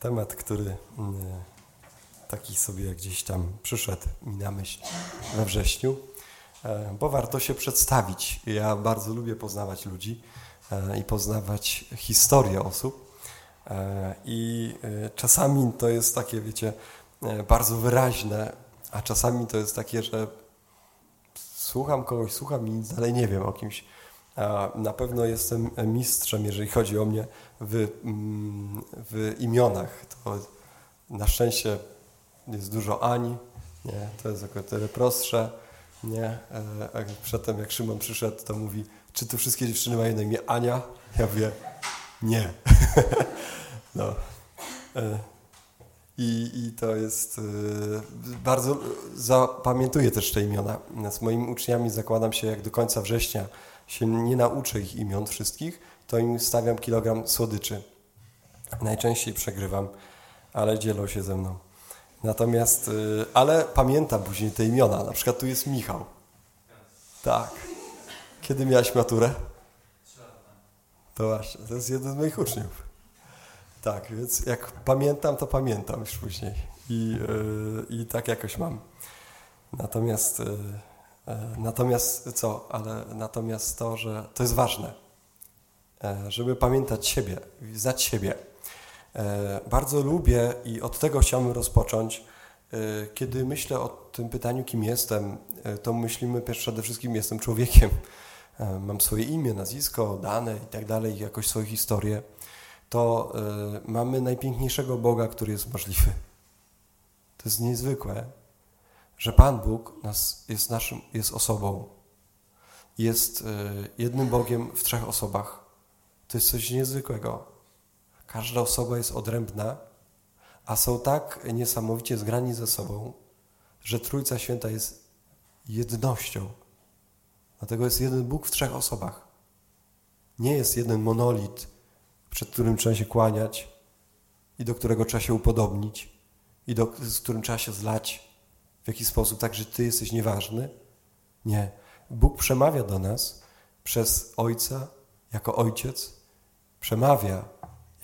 temat, który mm, taki sobie gdzieś tam przyszedł mi na myśl we wrześniu, e, bo warto się przedstawić. Ja bardzo lubię poznawać ludzi e, i poznawać historię osób. E, I czasami to jest takie, wiecie, bardzo wyraźne, a czasami to jest takie, że słucham kogoś, słucham i nic dalej nie wiem o kimś. Na pewno jestem mistrzem, jeżeli chodzi o mnie, w, mm, w imionach. To na szczęście jest dużo Ani, nie? to jest o tyle prostsze. Nie? E, przedtem jak Szymon przyszedł, to mówi, czy tu wszystkie dziewczyny mają na imię Ania? Ja mówię, nie. no. E, I, I to jest e, bardzo zapamiętuję też te imiona. Z moimi uczniami zakładam się, jak do końca września się nie nauczę ich imion wszystkich, to im stawiam kilogram słodyczy. Najczęściej przegrywam, ale dzielą się ze mną. Natomiast, y, ale pamiętam później te imiona. Na przykład tu jest Michał. Tak. Kiedy miałeś maturę? To właśnie, to jest jeden z moich uczniów. Tak, więc jak pamiętam, to pamiętam już później. I, yy, i tak jakoś mam. Natomiast, yy, natomiast co? Ale natomiast to, że to jest ważne E, żeby pamiętać siebie, znać siebie. E, bardzo lubię i od tego chciałbym rozpocząć. E, kiedy myślę o tym pytaniu, kim jestem, to myślimy przede wszystkim, jestem człowiekiem. Mam swoje imię, nazwisko, dane i tak dalej, jakoś swoją historię. To mamy najpiękniejszego Boga, który jest możliwy. To jest niezwykłe, że Pan Bóg nas, jest, naszym, jest osobą. Jest jednym Bogiem w trzech osobach to jest coś niezwykłego. Każda osoba jest odrębna, a są tak niesamowicie zgrani ze sobą, że Trójca Święta jest jednością. Dlatego jest jeden Bóg w trzech osobach. Nie jest jeden monolit, przed którym trzeba się kłaniać i do którego trzeba się upodobnić i do, z którym trzeba się zlać jakiś sposób, tak, że Ty jesteś nieważny. Nie. Bóg przemawia do nas przez Ojca, jako Ojciec, przemawia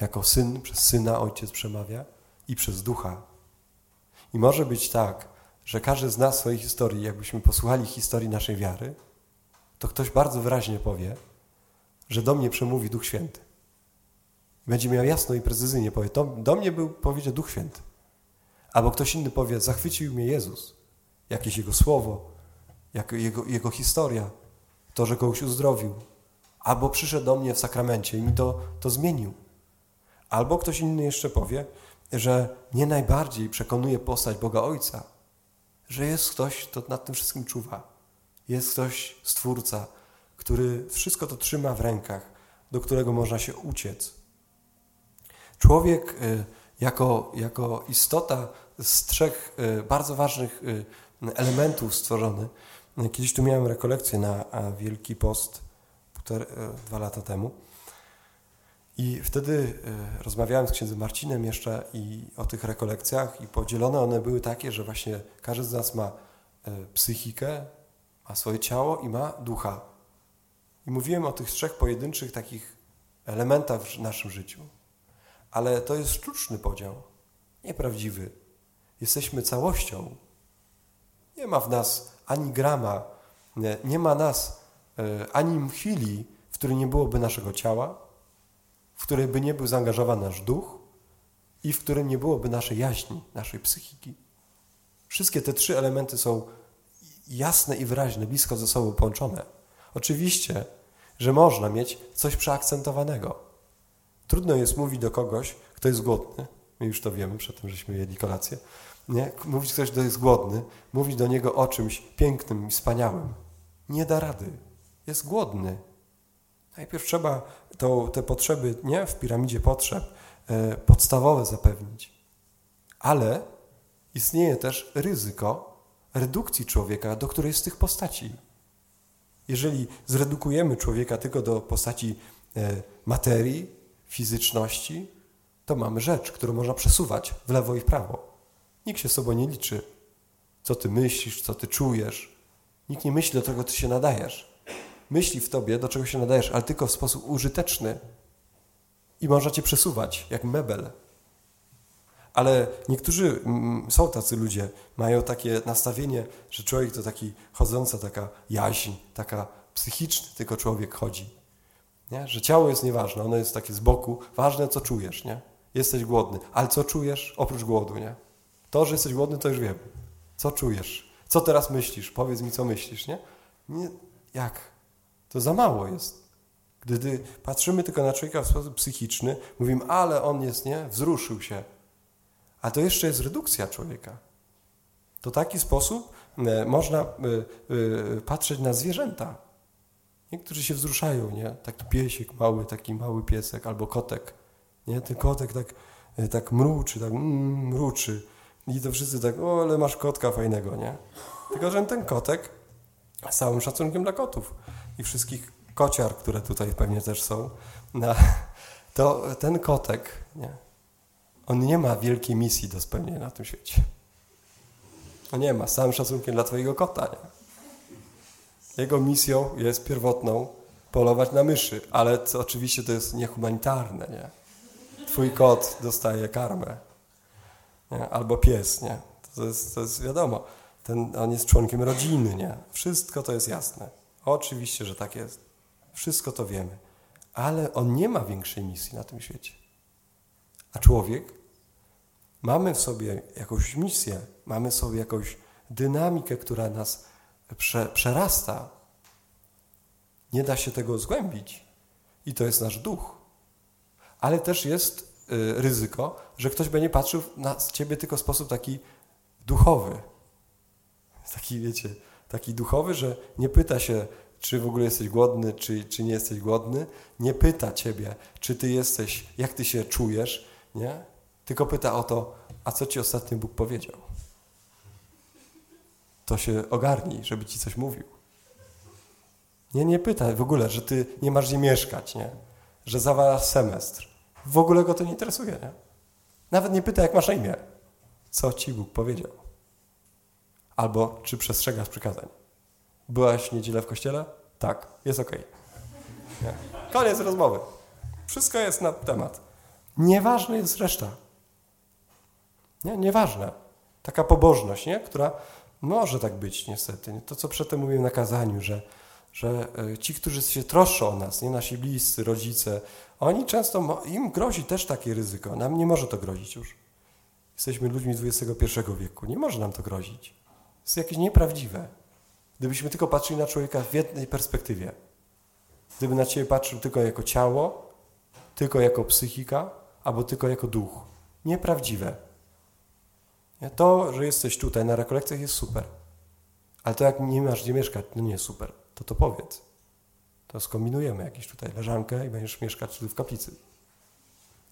jako syn, przez syna ojciec przemawia i przez ducha. I może być tak, że każdy z nas w swojej historii, jakbyśmy posłuchali historii naszej wiary, to ktoś bardzo wyraźnie powie, że do mnie przemówi Duch Święty. Będzie miał jasno i precyzyjnie powie, to do mnie był powiedział Duch Święty. Albo ktoś inny powie, zachwycił mnie Jezus, jakieś Jego słowo, jego, jego historia, to, że kogoś uzdrowił, Albo przyszedł do mnie w sakramencie i mi to, to zmienił. Albo ktoś inny jeszcze powie, że nie najbardziej przekonuje postać Boga Ojca, że jest ktoś, kto nad tym wszystkim czuwa. Jest ktoś, Stwórca, który wszystko to trzyma w rękach, do którego można się uciec. Człowiek y, jako, jako istota z trzech y, bardzo ważnych y, elementów stworzony. Kiedyś tu miałem rekolekcję na Wielki Post E, dwa lata temu. I wtedy e, rozmawiałem z księdzem Marcinem jeszcze i o tych rekolekcjach i podzielone one były takie, że właśnie każdy z nas ma e, psychikę, ma swoje ciało i ma ducha. I mówiłem o tych trzech pojedynczych takich elementach w naszym życiu. Ale to jest sztuczny podział, nieprawdziwy. Jesteśmy całością. Nie ma w nas ani grama, nie, nie ma nas E, ani chwili, w której nie byłoby naszego ciała, w której by nie był zaangażowany nasz duch i w którym nie byłoby naszej jaźni, naszej psychiki. Wszystkie te trzy elementy są jasne i wyraźne, blisko ze sobą połączone. Oczywiście, że można mieć coś przeakcentowanego. Trudno jest mówić do kogoś, kto jest głodny, my już to wiemy, przed tym, żeśmy jedli kolację, nie? mówić ktoś, kto jest głodny, mówić do niego o czymś pięknym i wspaniałym. Nie da rady jest głodny. Najpierw trzeba to, te potrzeby, nie w piramidzie potrzeb, e, podstawowe zapewnić. Ale istnieje też ryzyko redukcji człowieka do którejś z tych postaci. Jeżeli zredukujemy człowieka tylko do postaci e, materii, fizyczności, to mamy rzecz, którą można przesuwać w lewo i w prawo. Nikt się sobą nie liczy. Co ty myślisz, co ty czujesz. Nikt nie myśli, do czego ty się nadajesz myśli w tobie, do czego się nadajesz, ale tylko w sposób użyteczny i można cię przesuwać, jak mebel. Ale niektórzy mm, są tacy ludzie, mają takie nastawienie, że człowiek to taki chodząca taka jaźń, taka psychiczny tylko człowiek chodzi. Nie? Że ciało jest nieważne, ono jest takie z boku, ważne co czujesz, nie? Jesteś głodny, ale co czujesz oprócz głodu, nie? To, że jesteś głodny, to już wiem. Co czujesz? Co teraz myślisz? Powiedz mi, co myślisz, nie? nie jak? To za mało jest. Gdy patrzymy tylko na człowieka w sposób psychiczny, mówimy, ale on jest, nie? Wzruszył się. A to jeszcze jest redukcja człowieka. To taki sposób e, można e, e, patrzeć na zwierzęta. Niektórzy się wzruszają, nie? Taki piesik mały, taki mały piesek albo kotek. Nie? Ten kotek tak, tak mruczy, tak mm, mruczy. I to wszyscy tak, o, ale masz kotka fajnego, nie? Tylko, że ten kotek, z całym szacunkiem dla kotów i wszystkich kociar, które tutaj pewnie też są, to ten kotek, nie? On nie ma wielkiej misji do spełnienia na tym świecie. On nie ma, całym szacunkiem dla twojego kota, nie? Jego misją jest pierwotną polować na myszy, ale to, oczywiście to jest niehumanitarne, nie? Twój kot dostaje karmę. Nie? Albo pies, nie? To jest, to jest wiadomo. Ten, on jest członkiem rodziny, nie? Wszystko to jest jasne. Oczywiście, że tak jest. Wszystko to wiemy. Ale on nie ma większej misji na tym świecie. A człowiek mamy w sobie jakąś misję, mamy w sobie jakąś dynamikę, która nas prze, przerasta. Nie da się tego zgłębić. I to jest nasz duch. Ale też jest ryzyko, że ktoś będzie patrzył na ciebie tylko w sposób taki duchowy. Taki, wiecie, taki duchowy, że nie pyta się, czy w ogóle jesteś głodny, czy, czy nie jesteś głodny. Nie pyta ciebie, czy ty jesteś, jak ty się czujesz, nie? Tylko pyta o to, a co ci ostatnio Bóg powiedział to się ogarnij, żeby ci coś mówił. Nie, nie pytaj w ogóle, że ty nie masz gdzie mieszkać, nie? Że zawalasz semestr. W ogóle go to nie interesuje, nie? Nawet nie pytaj, jak masz na imię. Co ci Bóg powiedział? Albo czy przestrzegasz przykazań. Byłaś niedzielę w kościele? Tak, jest okej. Koniec rozmowy. Wszystko jest na temat. Nieważne jest reszta. Nie, nieważne. Taka pobożność, nie? która może tak być niestety. To, co przedtem mówiłem na kazaniu, że, że e, ci, którzy się troszczą o nas, nie nasi bliscy, rodzice, oni często, im grozi też takie ryzyko. Nam nie może to grozić już. Jesteśmy ludźmi XXI wieku. Nie może nam to grozić. Jest jakieś nieprawdziwe. Gdybyśmy tylko patrzyli na człowieka w jednej perspektywie. Gdyby na Ciebie patrzył tylko jako ciało, tylko jako psychika, albo tylko jako duch. Nieprawdziwe. To, że jesteś tutaj na rekolekcjach jest super. Ale to jak nie masz gdzie mieszkać, no nie super. To to powiedz. To skombinujemy jakieś tutaj leżankę i będziesz mieszkać tu w kaplicy.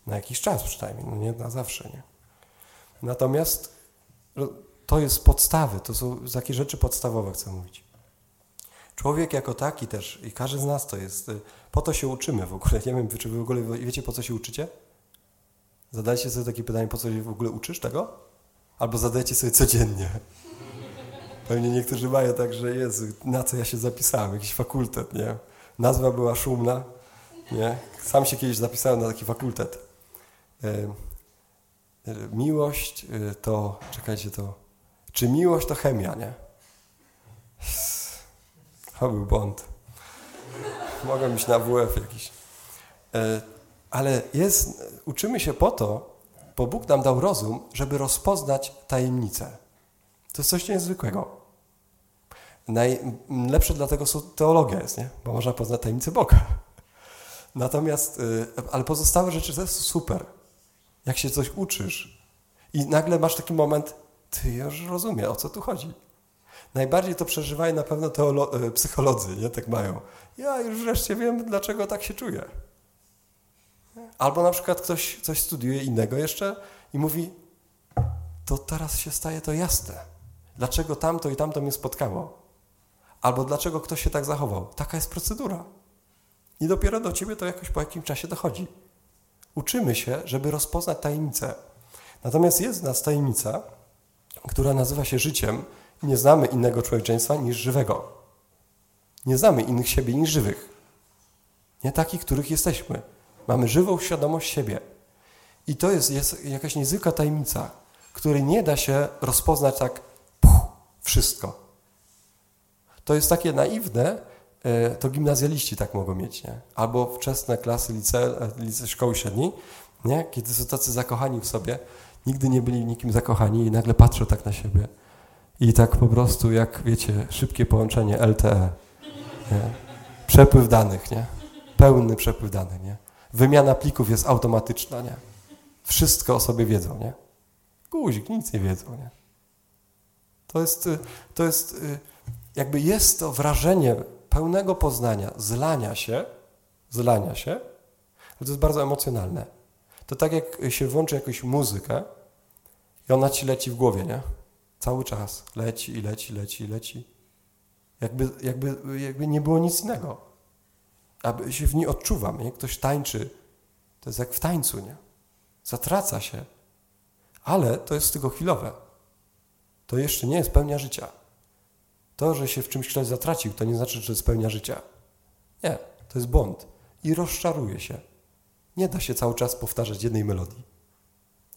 Na jakiś czas przynajmniej, no nie na zawsze, nie? Natomiast no, to jest podstawy, to są takie rzeczy podstawowe, chcę mówić. Człowiek jako taki też, i każdy z nas to jest, y, po to się uczymy w ogóle. Nie wiem, czy wy w ogóle wiecie, po co się uczycie? Zadajcie sobie takie pytanie, po co się w ogóle uczysz tego? Albo zadajcie sobie codziennie. Pewnie niektórzy mają tak, że Jezu, na co ja się zapisałem? Jakiś fakultet, nie? Nazwa była szumna, nie? Sam się kiedyś zapisałem na taki fakultet. E, e, miłość e, to, czekajcie, to, czy miłość to chemia, nie? To był błąd. Mogę iść na WF jakiś. Ale jest, uczymy się po to, bo Bóg nam dał rozum, żeby rozpoznać tajemnicę. To jest coś niezwykłego. Najlepsze dlatego są teologia jest, nie? Bo można poznać tajemnicę Boga. Natomiast, y, ale pozostałe rzeczy to jest super. Jak się coś uczysz i nagle masz taki moment, ty już rozumiem, o co tu chodzi. Najbardziej to przeżywają na pewno y, psycholodzy, nie? Tak mają. Ja już wreszcie wiem, dlaczego tak się czuję. Albo na przykład ktoś coś studiuje innego jeszcze i mówi, to teraz się staje to jasne. Dlaczego tamto i tamto mnie spotkało? Albo dlaczego ktoś się tak zachował? Taka jest procedura. I dopiero do ciebie to jakoś po jakimś czasie dochodzi. Uczymy się, żeby rozpoznać tajemnicę. Natomiast jest w nas tajemnica, która nazywa się życiem nie znamy innego człowieczeństwa niż żywego. Nie znamy innych siebie niż żywych. Nie takich, których jesteśmy. Mamy żywą świadomość siebie. I to jest, jest jakaś niezwykła tajemnica, której nie da się rozpoznać tak puch, wszystko. To jest takie naiwne, e, to gimnazjaliści tak mogą mieć, nie? Albo wczesne klasy lice, lice szkoły średniej, nie? Kiedy są tacy zakochani w sobie, nigdy nie byli nikim zakochani i nagle patrzą tak na siebie. I tak po prostu, jak wiecie, szybkie połączenie LTE. Nie? Przepływ danych, nie? Pełny przepływ danych, nie? Wymiana plików jest automatyczna, nie? Wszystko o sobie wiedzą, nie? Guzik, nic nie wiedzą, nie? To jest, y, to jest, y, jakby jest to wrażenie pełnego poznania, zlania się, zlania się, ale to jest bardzo emocjonalne. To tak jak się włączy jakąś muzykę i ona ci leci w głowie, nie? Cały czas leci i leci, leci, leci. Jakby, jakby, jakby nie było nic innego. Aby się w niej odczuwam, nie? Ktoś tańczy. To jest jak w tańcu, nie? Zatraca się. Ale to jest tylko chwilowe. To jeszcze nie jest pełnia życia. To, że się w czymś ktoś zatracił, to nie znaczy, że to jest pełnia życia. Nie, to jest błąd. I rozczaruje się. Nie da się cały czas powtarzać jednej melodii.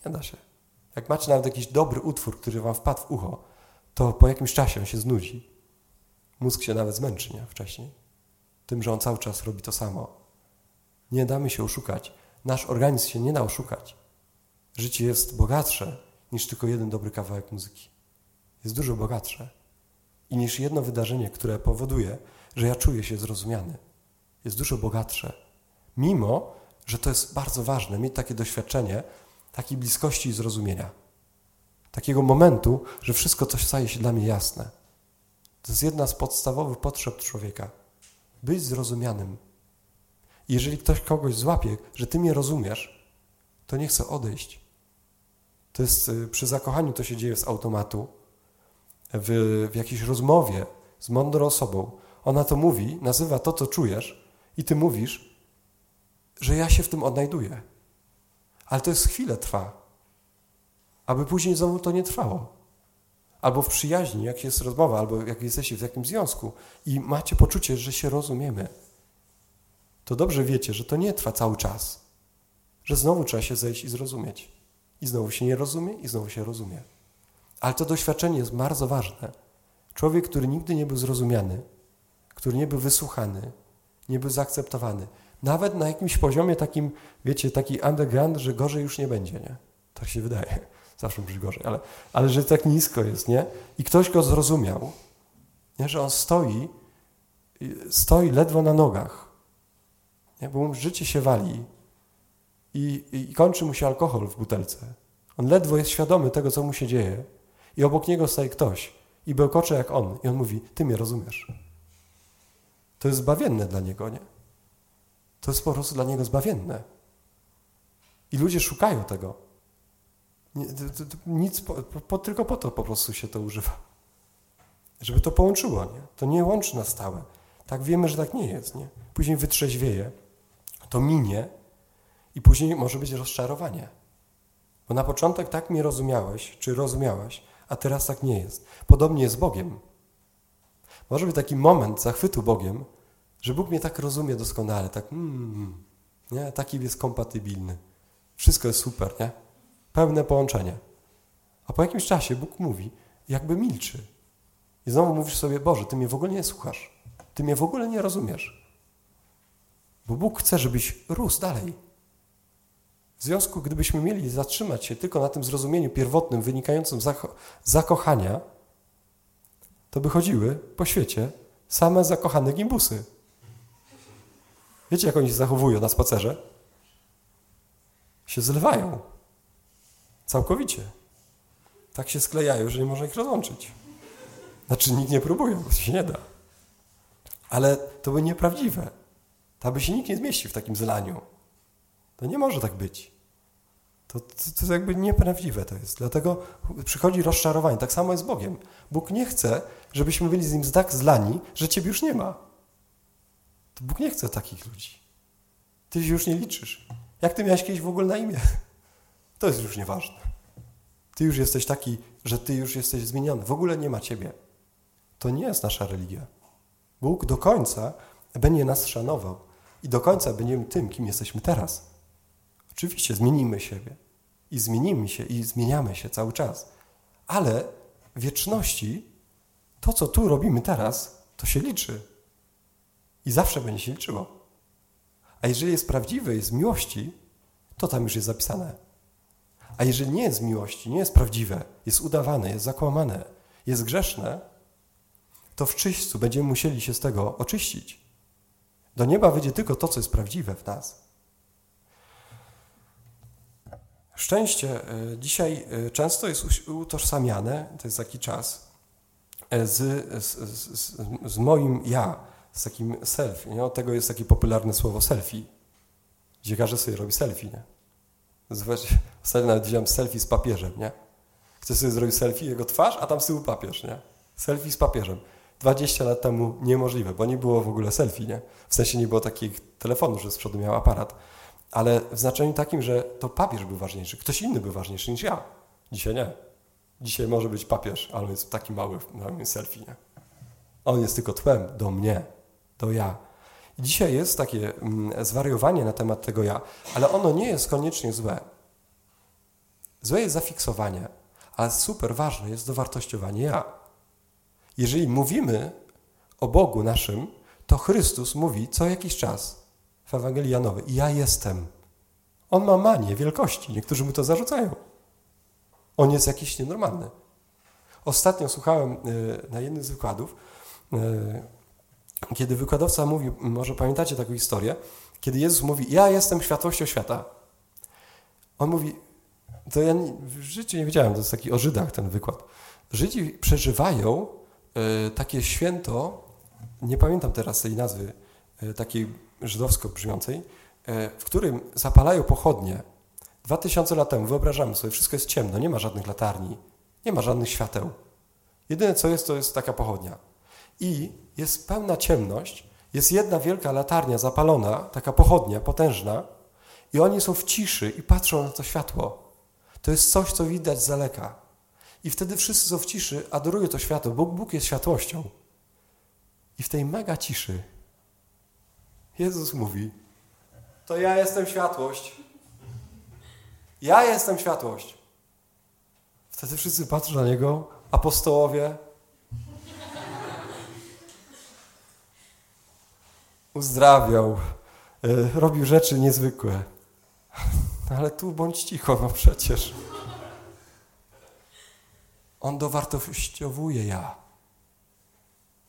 Nie da się. Jak macie nawet jakiś dobry utwór, który wam wpadł w ucho, to po jakimś czasie on się znudzi. Mózg się nawet zmęczy, nie? Wcześniej. Tym, że on cały czas robi to samo. Nie damy się oszukać. Nasz organizm się nie da oszukać. Życie jest bogatsze niż tylko jeden dobry kawałek muzyki. Jest dużo bogatsze. I niż jedno wydarzenie, które powoduje, że ja czuję się zrozumiany. Jest dużo bogatsze. Mimo, że to jest bardzo ważne, mieć takie doświadczenie, takiej bliskości i zrozumienia. Takiego momentu, że wszystko coś staje się dla mnie jasne. To jest jedna z podstawowych potrzeb człowieka. Być zrozumianym. Jeżeli ktoś kogoś złapie, że ty mnie rozumiesz, to nie chce odejść. To jest y, przy zakochaniu to się dzieje z automatu. W, w jakiejś rozmowie z mądrą osobą. Ona to mówi, nazywa to, co czujesz, i ty mówisz, że ja się w tym odnajduję. Ale to jest chwilę trwa. Aby później znowu to nie trwało. Albo w przyjaźni, jak jest rozmowa, albo jak jesteście w jakimś związku i macie poczucie, że się rozumiemy, to dobrze wiecie, że to nie trwa cały czas. Że znowu trzeba się zejść i zrozumieć. I znowu się nie rozumie, i znowu się rozumie. Ale to doświadczenie jest bardzo ważne. Człowiek, który nigdy nie był zrozumiany, który nie był wysłuchany, nie był zaakceptowany, nawet na jakimś poziomie takim, wiecie, taki underground, że gorzej już nie będzie, nie? Tak się wydaje. Zawsze może gorzej, ale, ale że tak nisko jest, nie? I ktoś go zrozumiał, nie? że on stoi, stoi ledwo na nogach, nie? bo mu życie się wali i, i kończy mu się alkohol w butelce. On ledwo jest świadomy tego, co mu się dzieje i obok niego stoi ktoś i bełkocze jak on i on mówi, ty mnie rozumiesz. To jest zbawienne dla niego, nie? To jest po prostu dla niego zbawienne. I ludzie szukają tego. Nic, po, po, tylko po to po prostu się to używa. Żeby to połączyło, nie? To nie łączy na stałe. Tak wiemy, że tak nie jest, nie? Później wytrzeźwieje, to minie i później może być rozczarowanie. Bo na początek tak mnie rozumiałeś, czy rozumiałaś, a teraz tak nie jest. Podobnie jest Bogiem. Może być taki moment zachwytu Bogiem, że Bóg mnie tak rozumie doskonale, tak, mm, nie, taki jest kompatybilny. Wszystko jest super, nie? Pełne połączenie. A po jakimś czasie Bóg mówi, jakby milczy. I znowu mówisz sobie, Boże, Ty mnie w ogóle nie słuchasz. Ty mnie w ogóle nie rozumiesz. Bo Bóg chce, żebyś rósł dalej. W związku, gdybyśmy mieli zatrzymać się tylko na tym zrozumieniu pierwotnym, wynikającym z zakochania, to by chodziły po świecie same zakochane gimbusy. Wiecie, jak oni się zachowują na spacerze? Się zlewają. Całkowicie. Tak się sklejają, że nie można ich rozłączyć. Znaczy nikt nie próbuje, bo się nie da. Ale to by nieprawdziwe. To by się nikt nie zmieścił w takim zlaniu. To nie może tak być. To, to, to jakby nieprawdziwe to jest. Dlatego przychodzi rozczarowanie. Tak samo jest z Bogiem. Bóg nie chce, żebyśmy byli z Nim tak zlani, że Ciebie już nie ma. To Bóg nie chce takich ludzi. Ty się już nie liczysz. Jak ty miałeś kiedyś w ogóle na imię? To jest już nieważne. Ty już jesteś taki, że ty już jesteś zmieniony. W ogóle nie ma ciebie. To nie jest nasza religia. Bóg do końca będzie nas szanował i do końca będziemy tym, kim jesteśmy teraz. Oczywiście zmienimy siebie i zmienimy się i zmieniamy się cały czas. Ale w wieczności to, co tu robimy teraz, to się liczy. I zawsze będzie się liczyło. A jeżeli jest prawdziwe, jest z miłości, to tam już jest zapisane. A jeżeli nie jest z miłości, nie jest prawdziwe, jest udawane, jest zakłamane, jest grzeszne, to w czyśćcu będziemy musieli się z tego oczyścić. Do nieba wyjdzie tylko to, co jest prawdziwe w nas. Szczęście e, dzisiaj e, często jest utożsamiane, to jest taki czas, e, z, z, z, z moim ja, z takim selfie. Nie? Od tego jest takie popularne słowo selfie, każdy sobie robi selfie. Nie? Ostatnio nawet widziałem selfie z papieżem, nie? Chce sobie zrobić selfie, jego twarz, a tam z tyłu papież, nie? Selfie z papieżem. 20 lat temu niemożliwe, bo nie było w ogóle selfie, nie? W sensie nie było takich telefonów, że z przodu miał aparat. Ale w znaczeniu takim, że to papież był ważniejszy, ktoś inny był ważniejszy niż ja. Dzisiaj nie. Dzisiaj może być papież, ale jest taki mały na selfie, nie? On jest tylko tłem do mnie, do ja. I dzisiaj jest takie mm, zwariowanie na temat tego ja, ale ono nie jest koniecznie złe. Złe jest zafiksowanie, ale super ważne jest dowartościowanie ja. Jeżeli mówimy o Bogu naszym, to Chrystus mówi co jakiś czas w Ewangelii Janowej: Ja jestem. On ma manię wielkości. Niektórzy mu to zarzucają. On jest jakiś nienormalny. Ostatnio słuchałem e, na jednym z wykładów, e, kiedy wykładowca mówi, może pamiętacie taką historię, kiedy Jezus mówi: Ja jestem światłością świata. On mówi: To ja w życiu nie wiedziałem, to jest taki o Żydach ten wykład. Żydzi przeżywają E, takie święto, nie pamiętam teraz tej nazwy, takiej żydowsko brzmiącej, e, w którym zapalają pochodnie. Dwa tysiące lat temu, wyobrażamy sobie, wszystko jest ciemno, nie ma żadnych latarni, nie ma żadnych świateł. Jedyne co jest, to jest taka pochodnia. I jest pełna ciemność, jest jedna wielka latarnia zapalona, taka pochodnia potężna, i oni są w ciszy i patrzą na to światło. To jest coś, co widać z daleka. I wtedy wszyscy są w ciszy, adorują to światło, bo Bóg jest światłością. I w tej mega ciszy Jezus mówi: To ja jestem światłość. Ja jestem światłość. Wtedy wszyscy patrzą na niego, apostołowie. Uzdrawiał, e, robił rzeczy niezwykłe. Ale tu bądź cicho, no przecież. On dowartościowuje ja.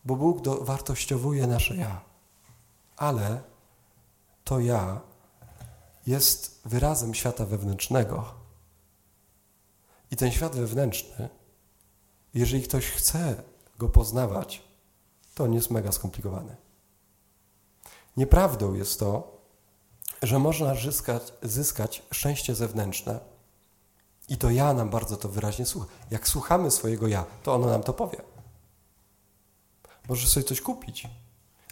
Bo Bóg dowartościowuje nasze ja. Ale to ja jest wyrazem świata wewnętrznego. I ten świat wewnętrzny, jeżeli ktoś chce go poznawać, to on jest mega skomplikowany. Nieprawdą jest to, że można zyskać, zyskać szczęście zewnętrzne i to ja nam bardzo to wyraźnie słucha. Jak słuchamy swojego ja, to ono nam to powie. Możesz sobie coś kupić,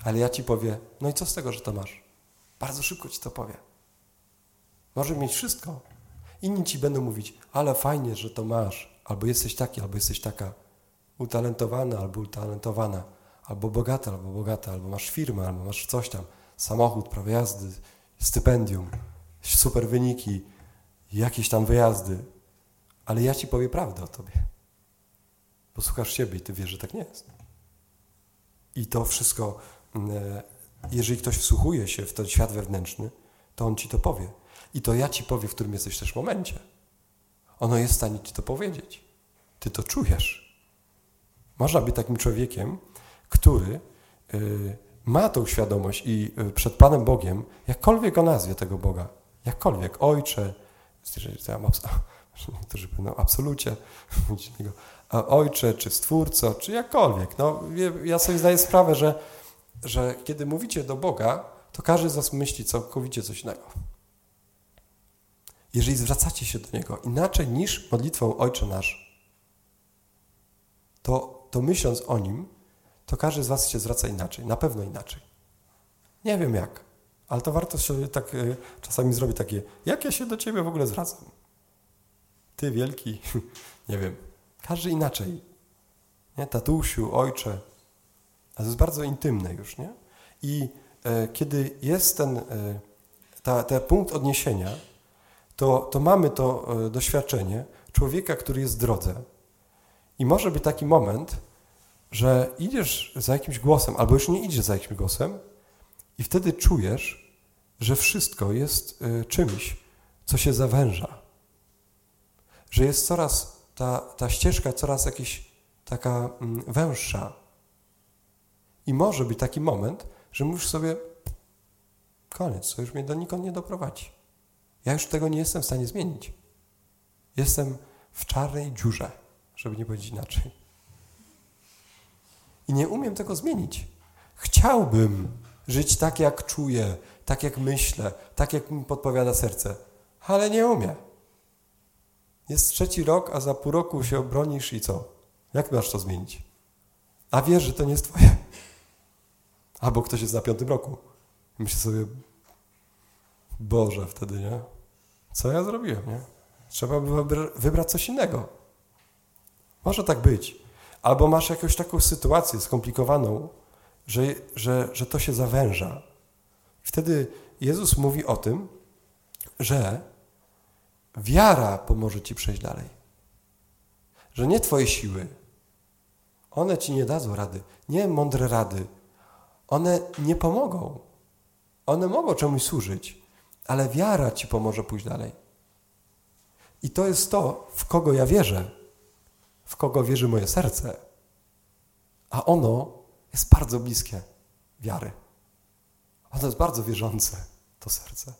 ale ja ci powie, no i co z tego, że to masz? Bardzo szybko ci to powie. Może mieć wszystko. Inni ci będą mówić, ale fajnie, że to masz, albo jesteś taki, albo jesteś taka, utalentowany, albo utalentowana, albo bogata, albo bogata, albo masz firmę, albo masz coś tam, samochód, prawo jazdy, stypendium, super wyniki, jakieś tam wyjazdy, ale ja ci powiem prawdę o tobie. Posłuchasz siebie i ty wiesz, że tak nie jest. I to wszystko, jeżeli ktoś wsłuchuje się w ten świat wewnętrzny, to on ci to powie. I to ja ci powiem, w którym jesteś też momencie. Ono jest w stanie ci to powiedzieć. Ty to czujesz. Można być takim człowiekiem, który y, ma tą świadomość i y, przed Panem Bogiem, jakkolwiek o nazwie tego Boga, jakkolwiek, Ojcze, Niektórzy będą absolucie ojcze, czy stwórco, czy jakkolwiek. No, ja sobie zdaję sprawę, że, że kiedy mówicie do Boga, to każdy z was myśli całkowicie coś innego. Jeżeli zwracacie się do Niego inaczej niż modlitwą Ojcze Nasz, to, to myśląc o Nim, to każdy z was się zwraca inaczej, na pewno inaczej. Nie wiem jak, ale to warto się tak y, czasami zrobić takie, jak ja się do Ciebie w ogóle zwracam? Ty wielki, nie wiem, każdy inaczej. Nie? Tatusiu, ojcze. A to jest bardzo intymne już, nie? I e, kiedy jest ten, e, ta, ten punkt odniesienia, to, to mamy to e, doświadczenie człowieka, który jest w drodze. I może być taki moment, że idziesz za jakimś głosem, albo już nie idziesz za jakimś głosem, i wtedy czujesz, że wszystko jest e, czymś, co się zawęża. Że jest coraz, ta, ta ścieżka coraz jakaś taka mm, węższa. I może być taki moment, że mówisz sobie, koniec, to już mnie do nikąd nie doprowadzi. Ja już tego nie jestem w stanie zmienić. Jestem w czarnej dziurze, żeby nie powiedzieć inaczej. I nie umiem tego zmienić. Chciałbym żyć tak, jak czuję, tak, jak myślę, tak, jak mi podpowiada serce, ale nie umiem. Jest trzeci rok, a za pół roku się obronisz i co? Jak masz to zmienić? A wiesz, że to nie jest twoje. Albo ktoś jest na piątym roku. Myślę sobie, Boże, wtedy nie? Co ja zrobiłem, nie? Trzeba by wybrać coś innego. Może tak być. Albo masz jakąś taką sytuację skomplikowaną, że, że, że to się zawęża. Wtedy Jezus mówi o tym, że wiara pomoże ci przejść dalej. Że nie twoje siły. One ci nie dadzą rady. Nie mądre rady. One nie pomogą. One mogą czemuś służyć, ale wiara ci pomoże pójść dalej. I to jest to, w kogo ja wierzę, w kogo wierzy moje serce. A ono jest bardzo bliskie wiary. Ono jest bardzo wierzące, to serce.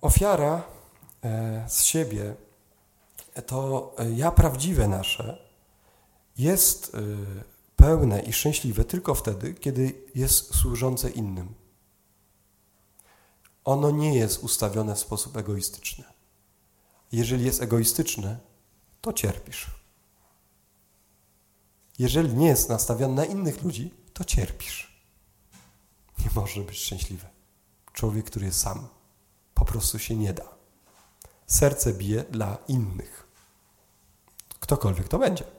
Ofiara e, z siebie, to ja prawdziwe nasze, jest e, pełne i szczęśliwe tylko wtedy, kiedy jest służące innym. Ono nie jest ustawione w sposób egoistyczny. Jeżeli jest egoistyczne, to cierpisz. Jeżeli nie jest nastawiony na innych ludzi, to cierpisz. Nie może być szczęśliwy. Człowiek, który jest sam, po prostu się nie da. Serce bije dla innych. Ktokolwiek to będzie.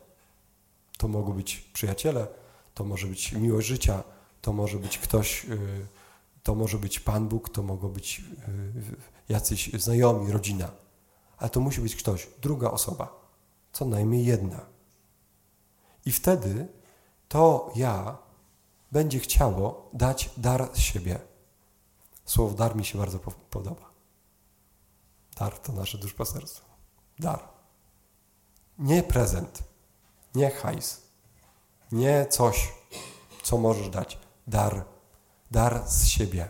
To mogą być przyjaciele, to może być miłość życia, to może być ktoś, y, to może być Pan Bóg, to mogą być y, jacyś znajomi, rodzina. Ale to musi być ktoś, druga osoba, co najmniej jedna. I wtedy to ja będzie chciało dać dar z siebie. Słowo dar mi się bardzo podoba. Dar to nasze duszpasterstwo. Dar. Nie prezent, nie hajs, nie coś, co możesz dać. Dar. Dar z siebie.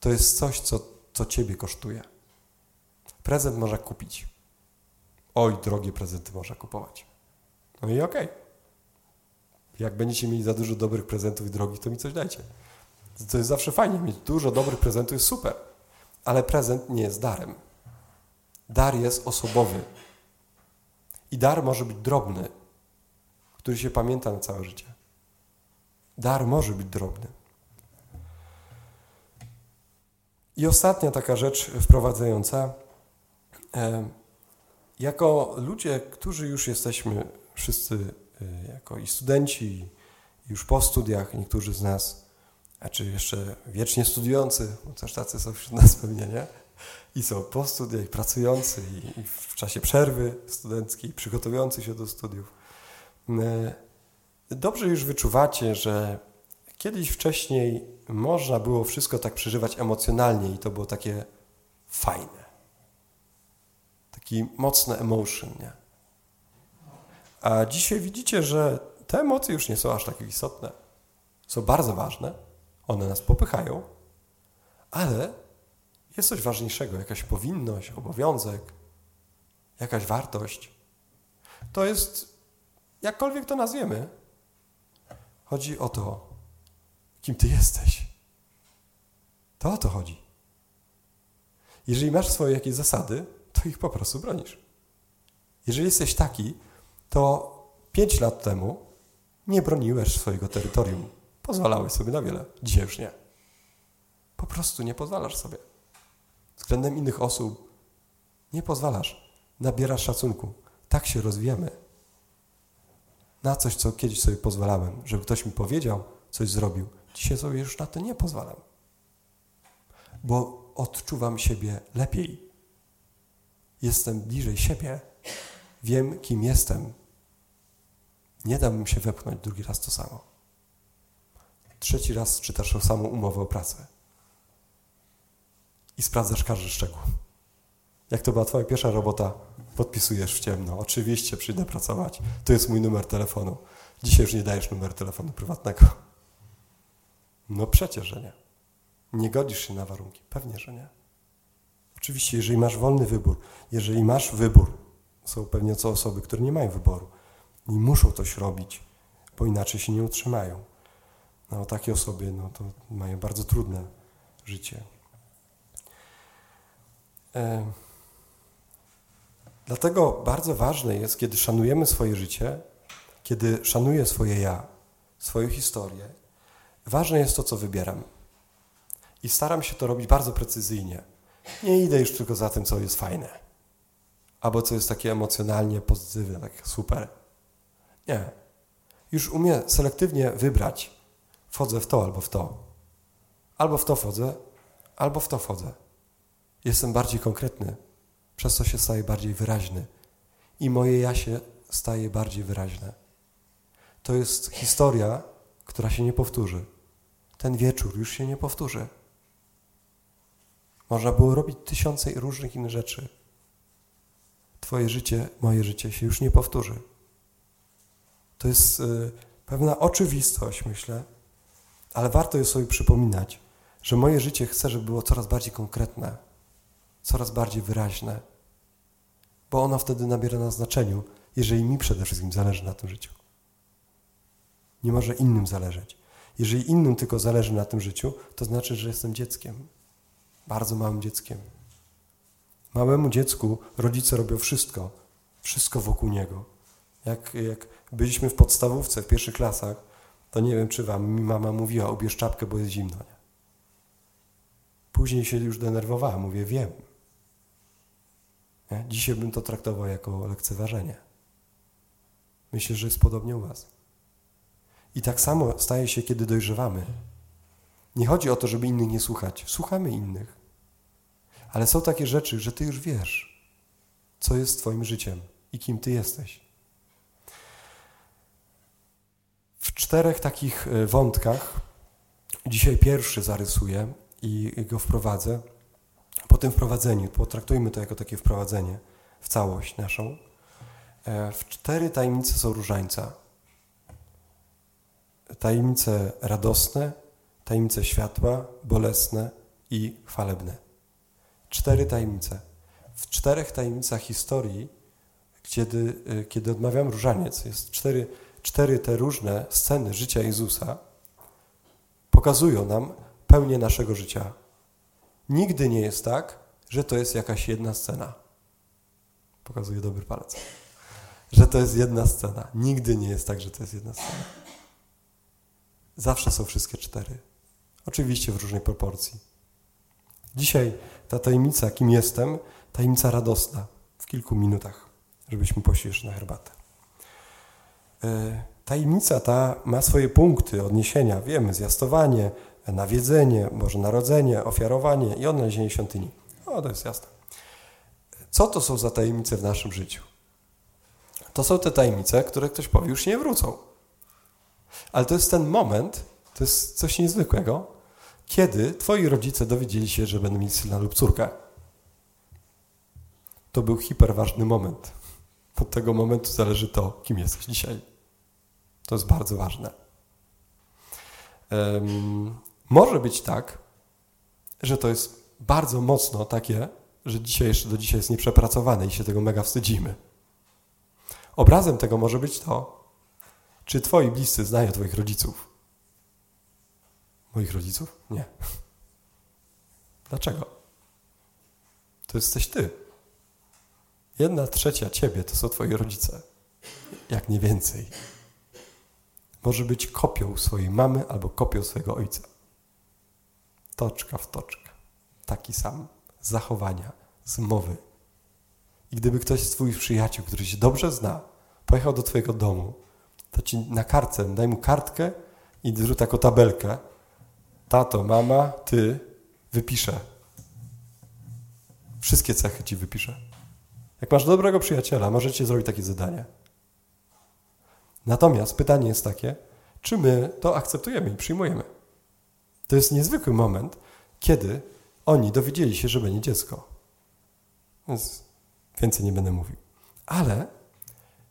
To jest coś, co, co ciebie kosztuje. Prezent można kupić. Oj, drogie prezenty można kupować. No i okej. Okay. Jak będziecie mieli za dużo dobrych prezentów i drogich, to mi coś dajcie. To jest zawsze fajnie. Mieć dużo dobrych prezentów jest super. Ale prezent nie jest darem. Dar jest osobowy. I dar może być drobny, który się pamięta na całe życie. Dar może być drobny. I ostatnia taka rzecz wprowadzająca. E, jako ludzie, którzy już jesteśmy wszyscy e, jako i studenci, już po studiach, niektórzy z nas, a czy jeszcze wiecznie studiujący, bo też tacy są wśród nas pewnie, nie? I są po studiach, pracujący, i w czasie przerwy studenckiej, przygotowujący się do studiów. E, dobrze już wyczuwacie, że kiedyś wcześniej można było wszystko tak przeżywać emocjonalnie i to było takie fajne. Taki mocny emotion, nie? A dzisiaj widzicie, że te emocje już nie są aż takie istotne. Są bardzo ważne, one nas popychają, ale jest coś ważniejszego, jakaś powinność, obowiązek, jakaś wartość. To jest, jakkolwiek to nazwiemy, chodzi o to, kim ty jesteś. To o to chodzi. Jeżeli masz swoje jakieś zasady, to ich po prostu bronisz. Jeżeli jesteś taki, to pięć lat temu nie broniłeś swojego terytorium. Pozwalałeś sobie na wiele. Dzisiaj już nie. Po prostu nie pozwalasz sobie. Względem innych osób nie pozwalasz. Nabierasz szacunku. Tak się rozwijamy. Na coś, co kiedyś sobie pozwalałem, żeby ktoś mi powiedział, coś zrobił. Dzisiaj sobie już na to nie pozwalam. bo odczuwam siebie lepiej. Jestem bliżej siebie. Wiem, kim jestem. Nie dałbym się wepchnąć drugi raz to samo. Trzeci raz czytasz tą samą umowę o pracę. I sprawdzasz każdy szczegół. Jak to była twoja pierwsza robota, podpisujesz w ciemno. Oczywiście przyjdę pracować. To jest mój numer telefonu. Dzisiaj już nie dajesz numeru telefonu prywatnego. No przecież, że nie. Nie godzisz się na warunki. Pewnie, że nie. Oczywiście, jeżeli masz wolny wybór, jeżeli masz wybór, są pewnie co osoby, które nie mają wyboru i muszą coś robić, bo inaczej się nie utrzymają. No, takie osoby no, to mają bardzo trudne życie. E Dlatego bardzo ważne jest, kiedy szanujemy swoje życie, kiedy szanuję swoje ja, swoją historię, ważne jest to, co wybieram. I staram się to robić bardzo precyzyjnie. Nie idę już tylko za tym, co jest fajne, albo co jest takie emocjonalnie pozytywne, tak super. Nie. Już umiem selektywnie wybrać. Wchodzę w to albo w to. Albo w to wchodzę, albo w to wchodzę. Jestem bardziej konkretny przez co się staje bardziej wyraźny. I moje ja się staje bardziej wyraźne. To jest historia, która się nie powtórzy. Ten wieczór już się nie powtórzy. Można było robić tysiące różnych innych rzeczy. Twoje życie, moje życie się już nie powtórzy. To jest y, pewna oczywistość, myślę, ale warto je sobie przypominać, że moje życie chcę, żeby było coraz bardziej konkretne coraz bardziej wyraźne, bo ono wtedy nabiera na znaczeniu, jeżeli mi przede wszystkim zależy na tym życiu. Nie może innym zależeć. Jeżeli innym tylko zależy na tym życiu, to znaczy, że jestem dzieckiem. Bardzo małym dzieckiem. Małemu dziecku rodzice robią wszystko, wszystko wokół niego. Jak, jak byliśmy w podstawówce, w pierwszych klasach, to nie wiem, czy wam mi mama mówiła, ubierz czapkę, bo jest zimno. Nie? Później się już denerwowała, mówię, wiem. Nie? Dzisiaj bym to traktował jako lekceważenie. Myślę, że jest podobnie u Was. I tak samo staje się, kiedy dojrzewamy. Nie chodzi o to, żeby innych nie słuchać. Słuchamy innych. Ale są takie rzeczy, że Ty już wiesz, co jest Twoim życiem i kim Ty jesteś. W czterech takich e, wątkach dzisiaj pierwszy zarysuję i go wprowadzę po tym wprowadzeniu, potraktujmy to jako takie wprowadzenie w całość naszą, e, w cztery tajemnice są różańca. Tajemnice radosne, tajemnice światła, bolesne i chwalebne. Cztery tajemnice. W czterech tajemnicach historii, kiedy, e, kiedy odmawiam różaniec, jest cztery, cztery te różne sceny życia Jezusa, pokazują nam pełnię naszego życia Nigdy nie jest tak, że to jest jakaś jedna scena. Pokazuję dobry palec. Że to jest jedna scena. Nigdy nie jest tak, że to jest jedna scena. Zawsze są wszystkie cztery. Oczywiście w różnej proporcji. Dzisiaj ta tajemnica, kim jestem, tajemnica radosna. W kilku minutach, żebyśmy poszli jeszcze na herbatę. E, tajemnica ta ma swoje punkty odniesienia. Wiemy, zjastowanie, nawiedzenie, Boże Narodzenie, ofiarowanie i odnalezienie świątyni. O, to jest jasne. Co to są za tajemnice w naszym życiu? To są te tajemnice, które ktoś powie, już nie wrócą. Ale to jest ten moment, to jest coś niezwykłego, kiedy twoi rodzice dowiedzieli się, że będą mieli syna lub córkę. To był hiperważny moment. Od tego momentu zależy to, kim jesteś dzisiaj. To jest bardzo ważne. Może być tak, że to jest bardzo mocno takie, że dzisiaj jeszcze do dzisiaj jest nieprzepracowane i się tego mega wstydzimy. Obrazem tego może być to, czy twoi bliscy znają twoich rodziców. Moich rodziców? Nie. Dlaczego? To jesteś ty. Jedna trzecia ciebie to są twoi rodzice. Jak nie więcej. Może być kopią swojej mamy albo kopią swojego ojca toczka w toczkę. Taki sam. Zachowania, z mowy. I gdyby ktoś z Twoich przyjaciół, który się dobrze zna, pojechał do Twojego domu, to Ci na kartce, daj mu kartkę i taką tabelkę. Tato, mama, Ty, wypiszę Wszystkie cechy ci wypiszę. Jak masz dobrego przyjaciela, możecie zrobić takie zadanie. Natomiast pytanie jest takie, czy my to akceptujemy i przyjmujemy. To jest niezwykły moment, kiedy oni dowiedzieli się, że będzie dziecko. Więc więcej nie będę mówił. Ale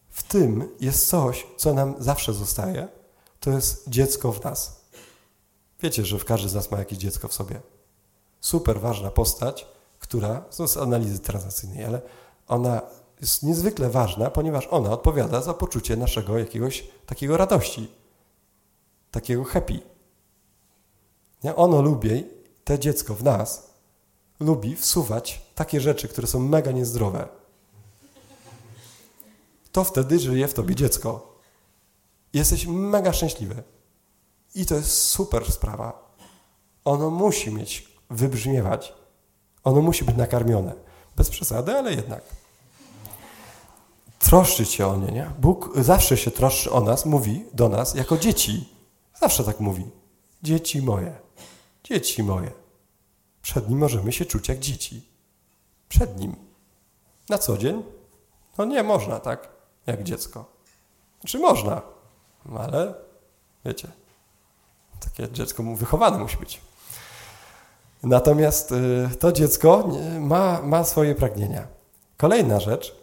w tym jest coś, co nam zawsze zostaje. To jest dziecko w nas. Wiecie, że każdy z nas ma jakieś dziecko w sobie. Super ważna postać, która, z analizy transakcyjnej, ale ona jest niezwykle ważna, ponieważ ona odpowiada za poczucie naszego jakiegoś takiego radości, takiego happy. Nie? Ono lubi, te dziecko w nas, lubi wsuwać takie rzeczy, które są mega niezdrowe. To wtedy żyje w tobie dziecko. Jesteś mega szczęśliwy. I to jest super sprawa. Ono musi mieć, wybrzmiewać. Ono musi być nakarmione. Bez przesady, ale jednak. Troszczyć się o nie, nie? Bóg zawsze się troszczy o nas, mówi do nas jako dzieci. Zawsze tak mówi. Dzieci moje. Dzieci moje. Przed Nim możemy się czuć jak dzieci. Przed Nim. Na co dzień? No nie można, tak? Jak dziecko. Czy można? No ale wiecie, takie dziecko wychowane musi być. Natomiast y, to dziecko ma, ma swoje pragnienia. Kolejna rzecz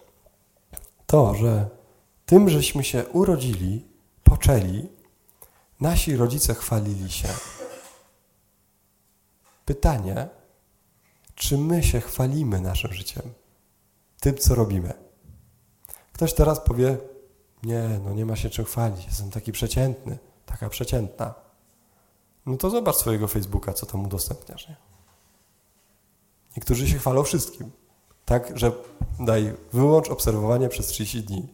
to, że tym, żeśmy się urodzili, poczęli, nasi rodzice chwalili się. Pytanie, czy my się chwalimy naszym życiem, tym, co robimy? Ktoś teraz powie, nie, no nie ma się czym chwalić, jestem taki przeciętny, taka przeciętna. No to zobacz swojego Facebooka, co tam udostępniasz. Nie? Niektórzy się chwalą wszystkim. Tak, że daj, wyłącz obserwowanie przez 30 dni.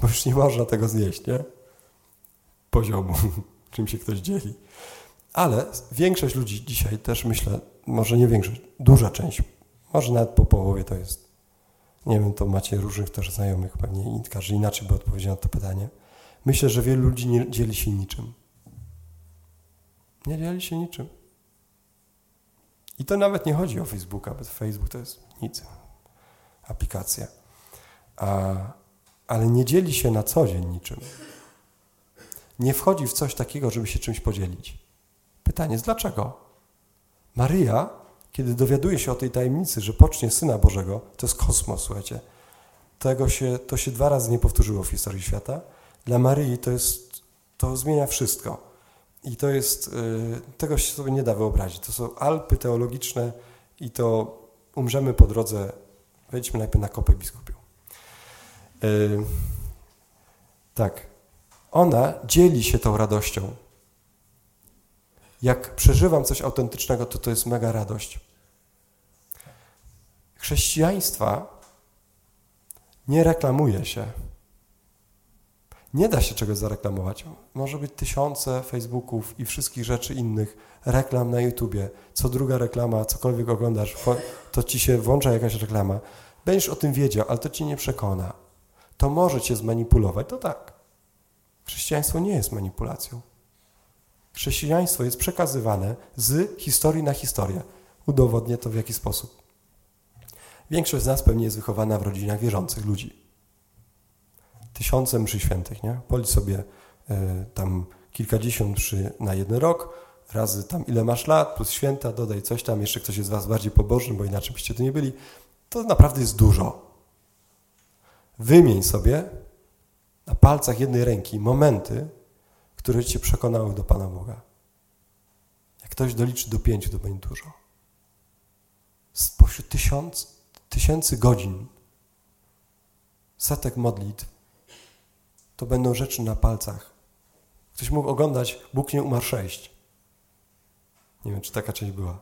Bo już nie można tego znieść, nie? Poziomu, czym się ktoś dzieli. Ale większość ludzi dzisiaj też myślę, może nie większość, duża część, może nawet po połowie to jest. Nie wiem, to macie różnych też znajomych, pewnie każdy inaczej by odpowiedział na to pytanie. Myślę, że wielu ludzi nie dzieli się niczym. Nie dzieli się niczym. I to nawet nie chodzi o Facebooka, bo Facebook to jest nic, aplikacja. A, ale nie dzieli się na co dzień niczym. Nie wchodzi w coś takiego, żeby się czymś podzielić. Pytanie dlaczego? Maryja, kiedy dowiaduje się o tej tajemnicy, że pocznie Syna Bożego, to jest kosmos, słuchajcie. Tego się, to się dwa razy nie powtórzyło w historii świata. Dla Maryi to jest, to zmienia wszystko. I to jest, y, tego się sobie nie da wyobrazić. To są Alpy teologiczne i to umrzemy po drodze. Wejdźmy najpierw na kopę biskupią. Y, tak. Ona dzieli się tą radością. Jak przeżywam coś autentycznego, to to jest mega radość. Chrześcijaństwa nie reklamuje się. Nie da się czegoś zareklamować. Może być tysiące Facebooków i wszystkich rzeczy innych, reklam na YouTubie. Co druga reklama, cokolwiek oglądasz, to ci się włącza jakaś reklama. Będziesz o tym wiedział, ale to ci nie przekona. To może cię zmanipulować, to tak. Chrześcijaństwo nie jest manipulacją. Chrześcijaństwo jest przekazywane z historii na historię. Udowodnię to w jaki sposób. Większość z nas pewnie jest wychowana w rodzinach wierzących ludzi tysiące mszy świętych, nie? Policz sobie y, tam kilkadziesiąt mszy na jeden rok, razy tam ile masz lat, plus święta, dodaj coś tam, jeszcze ktoś jest z was bardziej pobożny, bo inaczej byście tu nie byli. To naprawdę jest dużo. Wymień sobie na palcach jednej ręki momenty, które cię przekonały do Pana Boga. Jak ktoś doliczy do pięciu, to będzie dużo. Spośród tysiąc, tysięcy godzin, setek modlitw, to będą rzeczy na palcach. Ktoś mógł oglądać Bóg nie umarł sześć. Nie wiem, czy taka część była.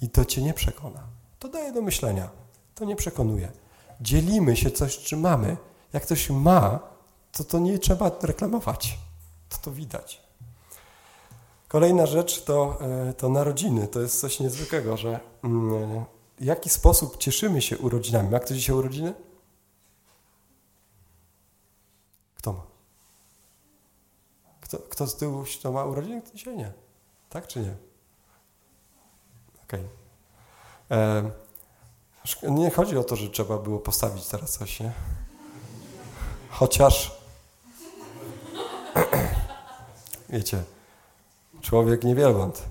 I to cię nie przekona. To daje do myślenia. To nie przekonuje. Dzielimy się coś, czy mamy. Jak ktoś ma, to to nie trzeba reklamować. To to widać. Kolejna rzecz to, e, to narodziny. To jest coś niezwykłego, że mm, w jaki sposób cieszymy się urodzinami. Ma ktoś dzisiaj urodziny? Kto ma? Kto, kto z tyłu to ma urodziny? Dzisiaj nie. Tak czy nie? Ok. Okay. E, nie chodzi o to, że trzeba było postawić teraz coś, nie? Chociaż, wiecie, człowiek nie wielbłąd.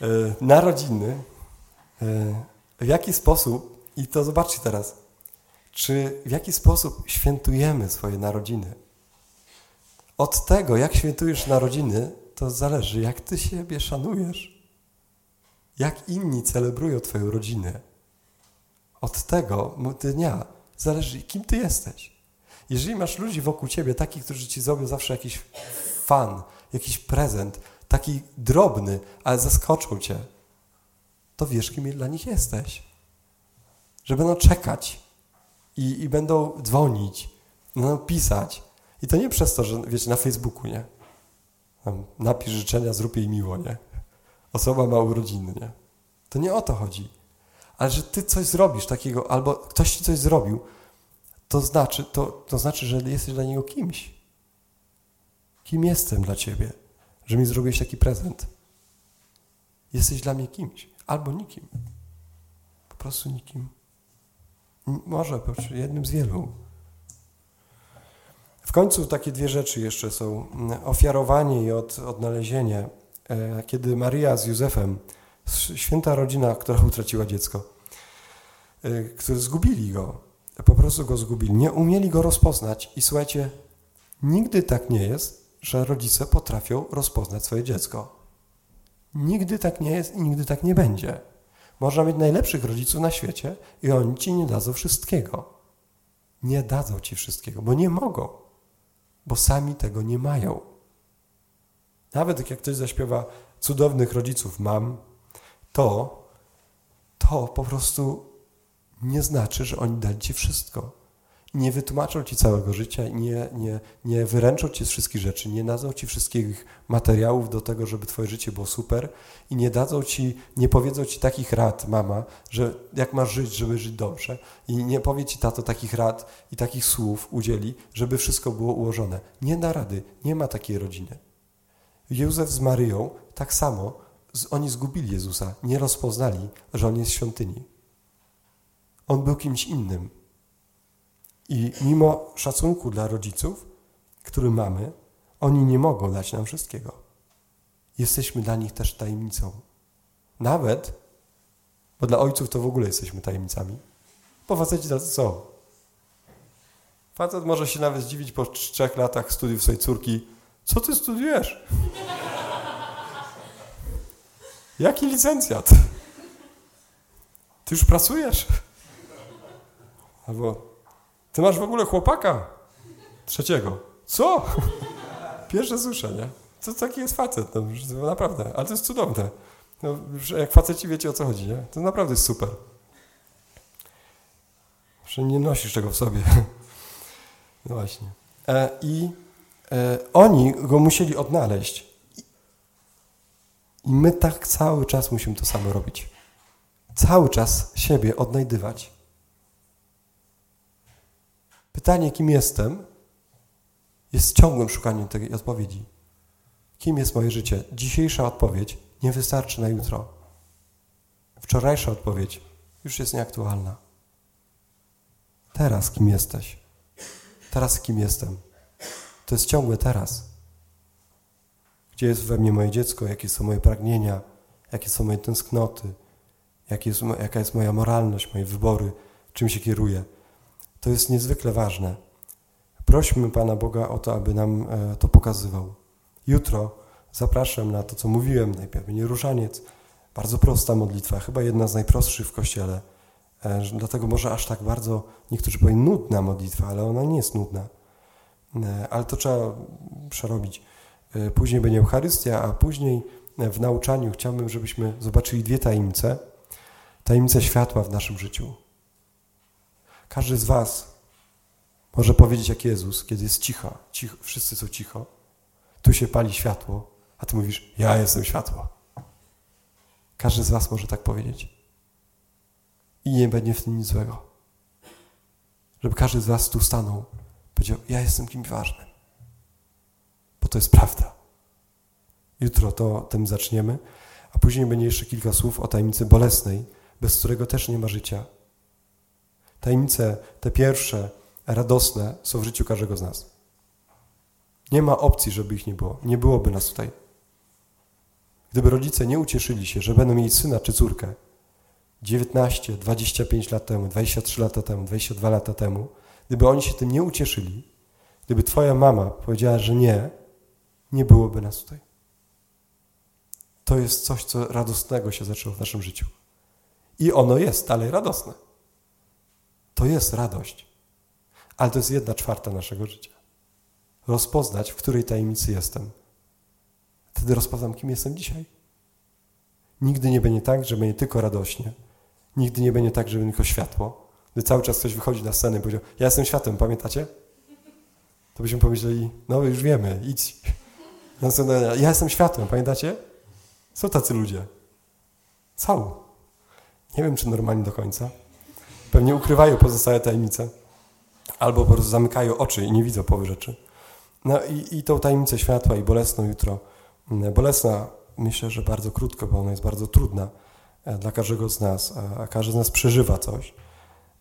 E, narodziny, e, w jaki sposób, i to zobaczcie teraz, czy w jaki sposób świętujemy swoje narodziny. Od tego, jak świętujesz narodziny, to zależy, jak ty siebie szanujesz. Jak inni celebrują twoją rodzinę. Od tego dnia zależy, kim ty jesteś. Jeżeli masz ludzi wokół ciebie, takich, którzy ci zrobią zawsze jakiś fan, jakiś prezent, taki drobny, ale zaskoczą cię, to wiesz, kim dla nich jesteś. Że będą czekać i, i będą dzwonić, będą pisać. I to nie przez to, że wiecie, na Facebooku, nie? Tam napisz życzenia, zrób jej miło, nie? Osoba ma urodziny, nie? To nie o to chodzi. Ale że ty coś zrobisz takiego, albo ktoś ci coś zrobił, to znaczy, to, to znaczy, że jesteś dla niego kimś. Kim jestem dla ciebie, że mi zrobiłeś taki prezent? Jesteś dla mnie kimś, albo nikim. Po prostu nikim. Może jednym z wielu. W końcu takie dwie rzeczy jeszcze są. Ofiarowanie i od, odnalezienie. E, kiedy Maria z Józefem, święta rodzina, która utraciła dziecko, e, którzy zgubili go, po prostu go zgubili, nie umieli go rozpoznać i słuchajcie, nigdy tak nie jest, że rodzice potrafią rozpoznać swoje dziecko. Nigdy tak nie jest i nigdy tak nie będzie. Można mieć najlepszych rodziców na świecie i oni ci nie dadzą wszystkiego. Nie dadzą ci wszystkiego, bo nie mogą, bo sami tego nie mają. Nawet jak ktoś zaśpiewa cudownych rodziców mam, to to po prostu nie znaczy, że oni dali ci wszystko nie wytłumaczą ci całego życia, nie, nie, nie wyręczą ci z wszystkich rzeczy, nie dadzą ci wszystkich materiałów do tego, żeby twoje życie było super i nie dadzą ci, nie powiedzą ci takich rad, mama, że jak masz żyć, żeby żyć dobrze i nie powie ci tato takich rad i takich słów udzieli, żeby wszystko było ułożone. Nie da rady, nie ma takiej rodziny. Józef z Maryją tak samo, oni zgubili Jezusa, nie rozpoznali, że On jest świątyni. On był kimś innym. I mimo szacunku dla rodziców, który mamy, oni nie mogą dać nam wszystkiego. Jesteśmy dla nich też tajemnicą. Nawet, bo dla ojców to w ogóle jesteśmy tajemnicami, bo faceci tacy są. Facet może się nawet zdziwić po trzech latach studiów swojej córki. Co ty studiujesz? Jaki licencjat? Ty już pracujesz? Albo ty masz w ogóle chłopaka? Trzeciego. Co? Pierwsze słyszę, nie? To taki jest facet, no, naprawdę. Ale to jest cudowne. No, jak faceci wiecie o co chodzi, nie? To naprawdę jest super. Że nie nosisz tego w sobie. No właśnie. E, I e, oni go musieli odnaleźć. I my tak cały czas musimy to samo robić. Cały czas siebie odnajdywać. Pytanie, kim jestem, jest ciągłym szukaniem tej odpowiedzi. Kim jest moje życie? Dzisiejsza odpowiedź nie wystarczy na jutro. Wczorajsza odpowiedź już jest nieaktualna. Teraz kim jesteś? Teraz kim jestem? To jest ciągłe teraz. Gdzie jest we mnie moje dziecko? Jakie są moje pragnienia? Jakie są moje tęsknoty? Jest, jaka jest moja moralność, moje wybory? Czym się kieruję? To jest niezwykle ważne. Prośmy Pana Boga o to, aby nam e, to pokazywał. Jutro zapraszam na to, co mówiłem najpierw. Nie różaniec. Bardzo prosta modlitwa, chyba jedna z najprostszych w Kościele. E, dlatego może aż tak bardzo, niektórzy powiedzą, nudna modlitwa, ale ona nie jest nudna. E, ale to trzeba przerobić. Później będzie Eucharystia, a później w nauczaniu chciałbym, żebyśmy zobaczyli dwie tajemnice. Tajemnice światła w naszym życiu. Każdy z Was może powiedzieć jak Jezus, kiedy jest cicho, cicho, wszyscy są cicho, tu się pali światło, a Ty mówisz, ja jestem światło. Każdy z Was może tak powiedzieć. I nie będzie w tym nic złego. Żeby każdy z Was tu stanął, powiedział, ja jestem kimś ważnym. Bo to jest prawda. Jutro to tym zaczniemy, a później będzie jeszcze kilka słów o tajemnicy bolesnej, bez którego też nie ma życia. Tajemnice, te pierwsze, radosne, są w życiu każdego z nas. Nie ma opcji, żeby ich nie było. Nie byłoby nas tutaj. Gdyby rodzice nie ucieszyli się, że będą mieli syna czy córkę 19, 25 lat temu, 23 lata temu, 22 lata temu, gdyby oni się tym nie ucieszyli, gdyby twoja mama powiedziała, że nie, nie byłoby nas tutaj. To jest coś, co radosnego się zaczęło w naszym życiu. I ono jest dalej radosne. To jest radość. Ale to jest jedna czwarta naszego życia. Rozpoznać, w której tajemnicy jestem. Wtedy rozpoznam, kim jestem dzisiaj. Nigdy nie będzie tak, że będzie tylko radośnie. Nigdy nie będzie tak, że będzie tylko światło. Gdy cały czas ktoś wychodzi na scenę i powiedział, ja jestem światłem, pamiętacie? To byśmy pomyśleli, no już wiemy, idź. Ja jestem światłem, pamiętacie? Są tacy ludzie. Są. Nie wiem, czy normalnie do końca. Pewnie ukrywają pozostałe tajemnice. Albo po prostu zamykają oczy i nie widzą połowy rzeczy. No i, i tą tajemnicę światła i bolesną jutro. Mm, bolesna myślę, że bardzo krótko, bo ona jest bardzo trudna e, dla każdego z nas, a każdy z nas przeżywa coś.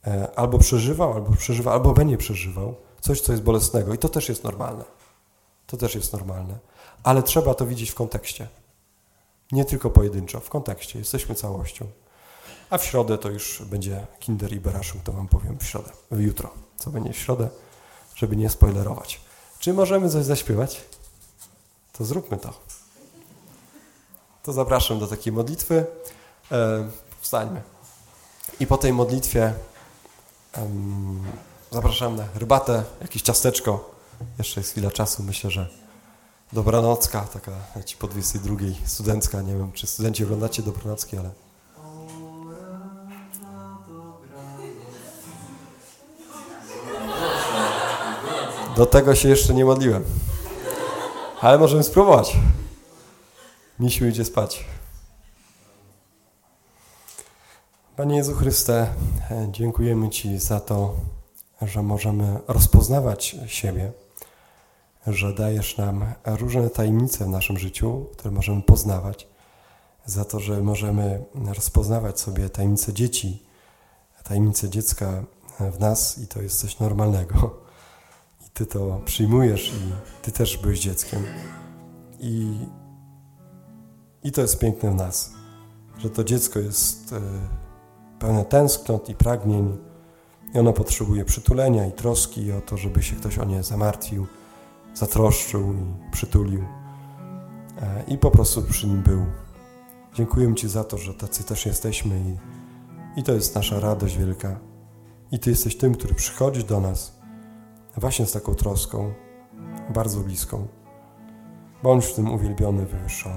E, albo przeżywał, albo przeżywa, albo będzie przeżywał coś, co jest bolesnego. I to też jest normalne. To też jest normalne. Ale trzeba to widzieć w kontekście. Nie tylko pojedynczo, w kontekście. Jesteśmy całością. A w środę to już będzie Kinder i Beraszuk, to wam powiem w środę, w jutro, co będzie w środę, żeby nie spoilerować. Czy możemy coś zaśpiewać? To zróbmy to. To zapraszam do takiej modlitwy. E, wstańmy. I po tej modlitwie um, zapraszam na herbatę, jakieś ciasteczko. Jeszcze jest chwila czasu, myślę, że dobranocka, taka ci po 22 studencka. Nie wiem, czy studenci oglądacie dobranocki, ale Do tego się jeszcze nie modliłem. Ale możemy spróbować. Misiu idzie spać. Panie Jezu Chryste, dziękujemy Ci za to, że możemy rozpoznawać siebie, że dajesz nam różne tajemnice w naszym życiu, które możemy poznawać, za to, że możemy rozpoznawać sobie tajemnice dzieci, tajemnice dziecka w nas i to jest coś normalnego. Ty to przyjmujesz i Ty też byłeś dzieckiem. I, i to jest piękne w nas, że to dziecko jest e, pełne tęsknot i pragnień i ono potrzebuje przytulenia i troski o to, żeby się ktoś o nie zamartwił, zatroszczył i przytulił e, i po prostu przy nim był. Dziękuję Ci za to, że tacy też jesteśmy i, i to jest nasza radość wielka. I Ty jesteś tym, który przychodzi do nas właśnie z taką troską, bardzo bliską. Bądź w tym uwielbiony, wywyższony.